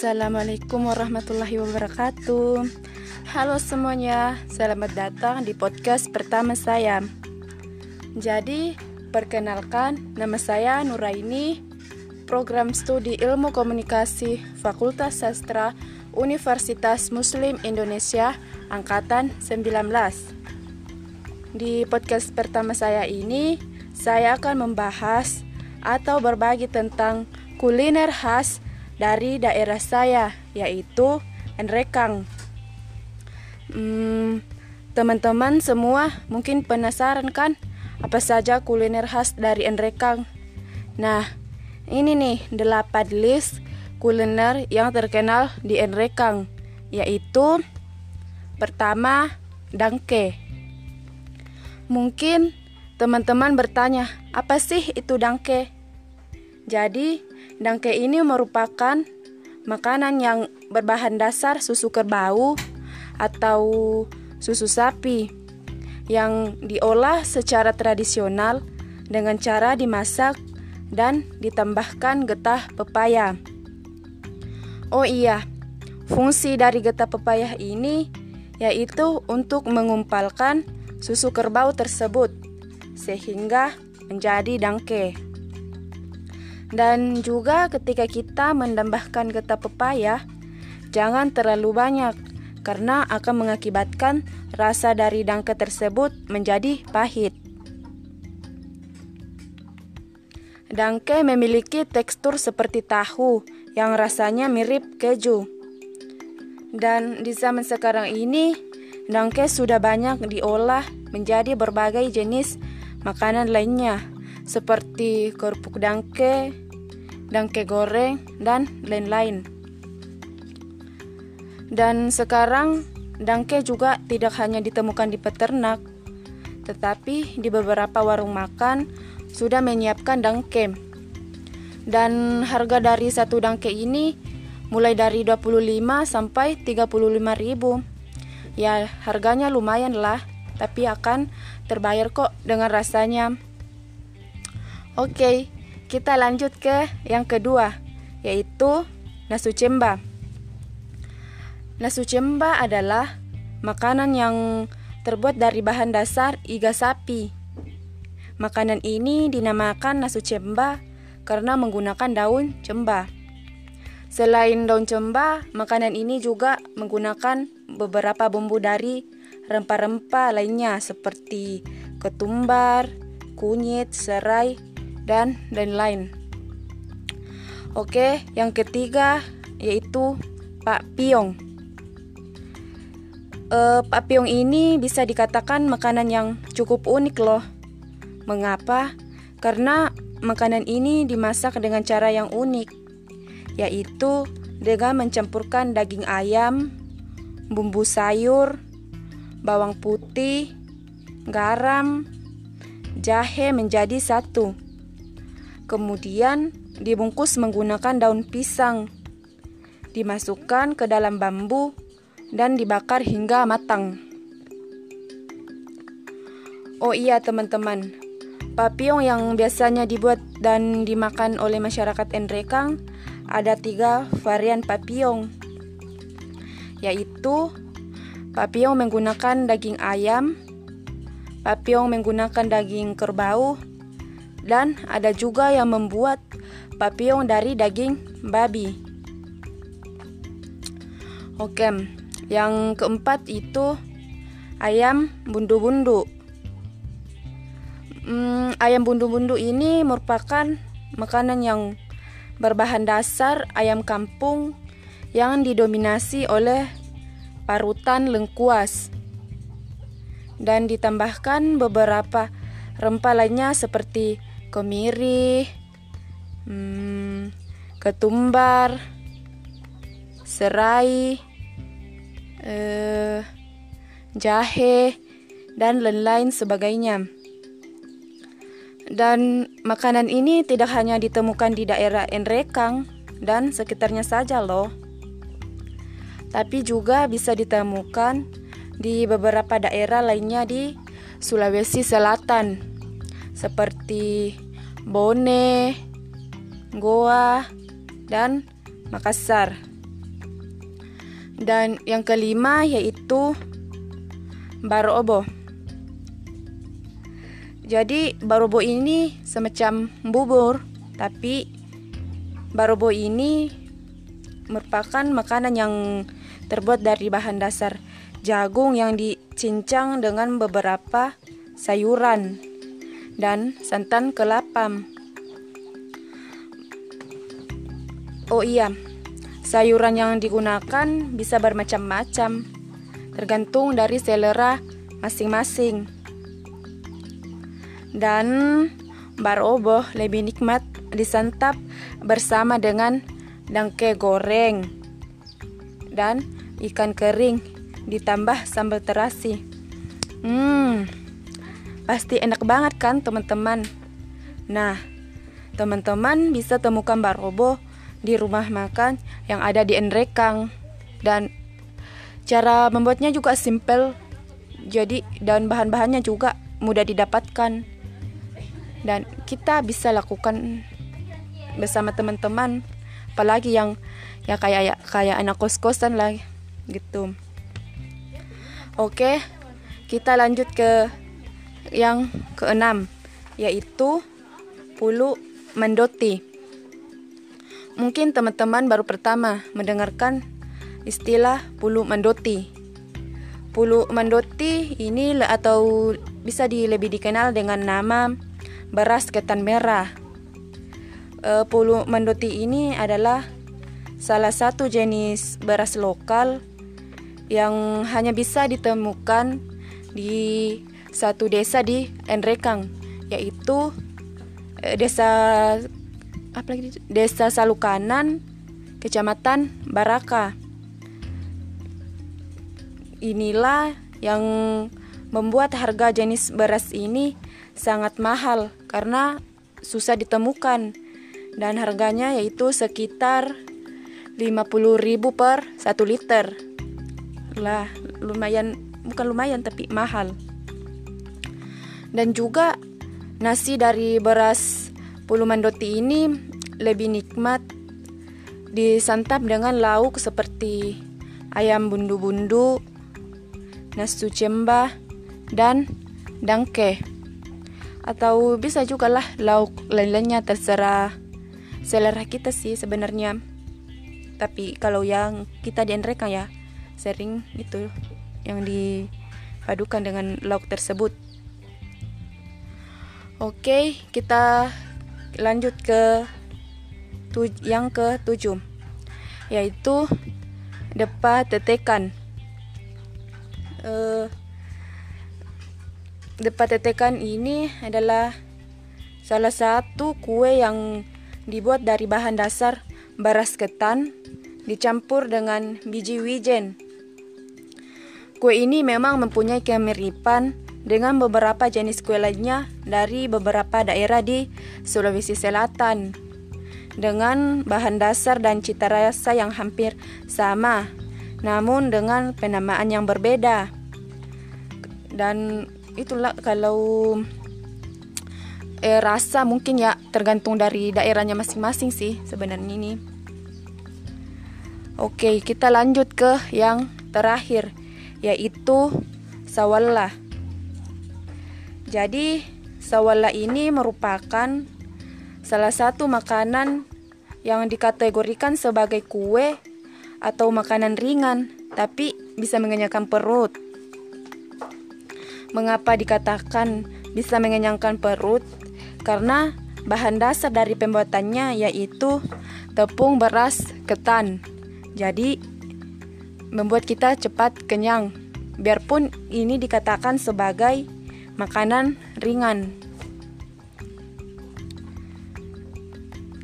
Assalamualaikum warahmatullahi wabarakatuh. Halo semuanya, selamat datang di podcast pertama saya. Jadi, perkenalkan nama saya Nuraini, program studi Ilmu Komunikasi Fakultas Sastra Universitas Muslim Indonesia angkatan 19. Di podcast pertama saya ini, saya akan membahas atau berbagi tentang kuliner khas dari daerah saya, yaitu Enrekang. Hmm, teman-teman semua mungkin penasaran kan apa saja kuliner khas dari Enrekang? Nah, ini nih delapan list kuliner yang terkenal di Enrekang, yaitu pertama dangke. Mungkin teman-teman bertanya, apa sih itu dangke? Jadi, dangke ini merupakan makanan yang berbahan dasar susu kerbau atau susu sapi yang diolah secara tradisional dengan cara dimasak dan ditambahkan getah pepaya. Oh iya, fungsi dari getah pepaya ini yaitu untuk mengumpalkan susu kerbau tersebut sehingga menjadi dangke. Dan juga ketika kita menambahkan getah pepaya, jangan terlalu banyak karena akan mengakibatkan rasa dari dangke tersebut menjadi pahit. Dangke memiliki tekstur seperti tahu yang rasanya mirip keju. Dan di zaman sekarang ini, dangke sudah banyak diolah menjadi berbagai jenis makanan lainnya seperti kerupuk dangke, dangke goreng, dan lain-lain. Dan sekarang dangke juga tidak hanya ditemukan di peternak, tetapi di beberapa warung makan sudah menyiapkan dangke. Dan harga dari satu dangke ini mulai dari 25 sampai 35 ribu. Ya harganya lumayan lah, tapi akan terbayar kok dengan rasanya. Oke, kita lanjut ke yang kedua, yaitu nasu cemba. Nasu cemba adalah makanan yang terbuat dari bahan dasar iga sapi. Makanan ini dinamakan nasu cemba karena menggunakan daun cemba. Selain daun cemba, makanan ini juga menggunakan beberapa bumbu dari rempah-rempah lainnya seperti ketumbar, kunyit, serai, dan lain-lain. Oke, yang ketiga yaitu Pak Piong. Uh, Pak Piong ini bisa dikatakan makanan yang cukup unik loh. Mengapa? Karena makanan ini dimasak dengan cara yang unik yaitu dengan mencampurkan daging ayam, bumbu sayur, bawang putih, garam, jahe menjadi satu. Kemudian dibungkus menggunakan daun pisang. Dimasukkan ke dalam bambu dan dibakar hingga matang. Oh iya teman-teman, papiong yang biasanya dibuat dan dimakan oleh masyarakat Enrekang ada tiga varian papillon, yaitu papillon menggunakan daging ayam, papillon menggunakan daging kerbau, dan ada juga yang membuat papillon dari daging babi. Oke, yang keempat itu ayam bundu-bundu. Hmm, ayam bundu-bundu ini merupakan makanan yang berbahan dasar ayam kampung yang didominasi oleh parutan lengkuas dan ditambahkan beberapa rempah lainnya seperti kemiri, hmm, ketumbar, serai, eh, jahe, dan lain-lain sebagainya. Dan makanan ini tidak hanya ditemukan di daerah Enrekang dan sekitarnya saja loh. Tapi juga bisa ditemukan di beberapa daerah lainnya di Sulawesi Selatan seperti Bone, Goa, dan Makassar. Dan yang kelima yaitu barobo. Jadi barobo ini semacam bubur, tapi barobo ini merupakan makanan yang terbuat dari bahan dasar jagung yang dicincang dengan beberapa sayuran dan santan kelapa. Oh iya, sayuran yang digunakan bisa bermacam-macam, tergantung dari selera masing-masing. Dan baroboh lebih nikmat disantap bersama dengan dangke goreng dan ikan kering ditambah sambal terasi. Hmm, pasti enak banget kan teman-teman? Nah, teman-teman bisa temukan barobo di rumah makan yang ada di Enrekang. Dan cara membuatnya juga simple. Jadi dan bahan-bahannya juga mudah didapatkan. Dan kita bisa lakukan bersama teman-teman. Apalagi yang ya kayak ya, kayak anak kos-kosan lah gitu. Oke kita lanjut ke yang keenam yaitu pulu mendoti Mungkin teman-teman baru pertama mendengarkan istilah pulu mandoti. Pulu mandoti ini atau bisa di, lebih dikenal dengan nama beras ketan merah. E, pulu mandoti ini adalah salah satu jenis beras lokal yang hanya bisa ditemukan di satu desa di Enrekang, yaitu e, desa apalagi Desa Salukanan, Kecamatan Baraka. Inilah yang membuat harga jenis beras ini sangat mahal karena susah ditemukan dan harganya yaitu sekitar 50.000 per 1 liter. Lah, lumayan bukan lumayan tapi mahal. Dan juga nasi dari beras Pulu mandoti ini lebih nikmat disantap dengan lauk seperti ayam bundu-bundu, nasi cemba, dan dangke. Atau bisa juga lah lauk lain-lainnya terserah selera kita sih sebenarnya. Tapi kalau yang kita di ya sering itu yang dipadukan dengan lauk tersebut. Oke, kita lanjut ke yang ke tujuh yaitu depa tetekan. Uh, depa tetekan ini adalah salah satu kue yang dibuat dari bahan dasar beras ketan dicampur dengan biji wijen. Kue ini memang mempunyai kemiripan dengan beberapa jenis kue lainnya dari beberapa daerah di Sulawesi Selatan. Dengan bahan dasar dan cita rasa yang hampir sama namun dengan penamaan yang berbeda. Dan itulah kalau eh, rasa mungkin ya tergantung dari daerahnya masing-masing sih sebenarnya ini. Oke kita lanjut ke yang terakhir yaitu sawallah jadi, sawala ini merupakan salah satu makanan yang dikategorikan sebagai kue atau makanan ringan, tapi bisa mengenyangkan perut. Mengapa dikatakan bisa mengenyangkan perut? Karena bahan dasar dari pembuatannya yaitu tepung beras ketan. Jadi membuat kita cepat kenyang. Biarpun ini dikatakan sebagai makanan ringan.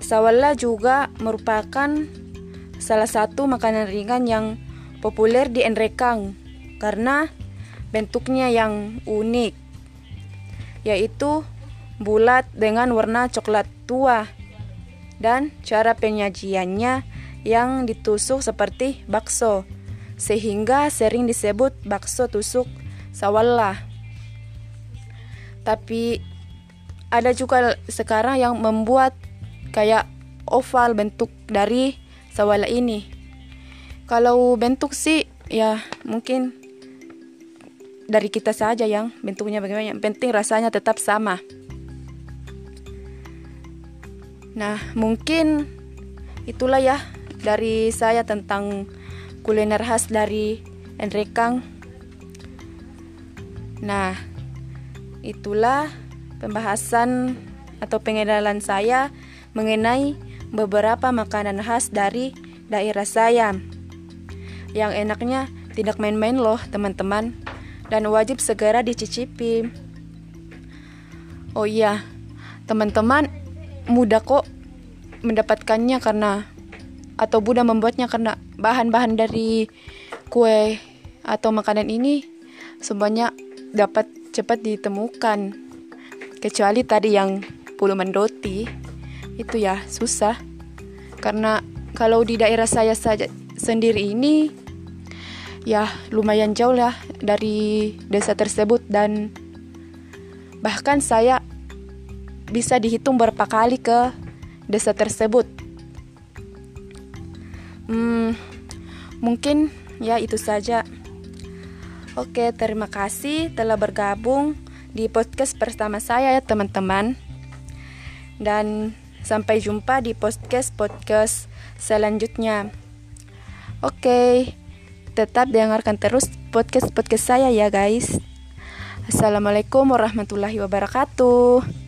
Sawalla juga merupakan salah satu makanan ringan yang populer di Enrekang karena bentuknya yang unik, yaitu bulat dengan warna coklat tua dan cara penyajiannya yang ditusuk seperti bakso, sehingga sering disebut bakso tusuk sawalla tapi ada juga sekarang yang membuat kayak oval bentuk dari sawala ini Kalau bentuk sih ya mungkin dari kita saja yang bentuknya bagaimana. Yang penting rasanya tetap sama. Nah, mungkin itulah ya dari saya tentang kuliner khas dari Enrekang. Nah, itulah pembahasan atau pengenalan saya mengenai beberapa makanan khas dari daerah saya. Yang enaknya tidak main-main loh teman-teman dan wajib segera dicicipi. Oh iya, teman-teman mudah kok mendapatkannya karena atau mudah membuatnya karena bahan-bahan dari kue atau makanan ini semuanya dapat cepat ditemukan kecuali tadi yang puluhan roti itu ya susah karena kalau di daerah saya saja sendiri ini ya lumayan jauh lah dari desa tersebut dan bahkan saya bisa dihitung berapa kali ke desa tersebut. Hmm, mungkin ya itu saja. Oke, terima kasih telah bergabung di podcast pertama saya ya teman-teman. Dan sampai jumpa di podcast-podcast selanjutnya. Oke, tetap dengarkan terus podcast-podcast saya ya guys. Assalamualaikum warahmatullahi wabarakatuh.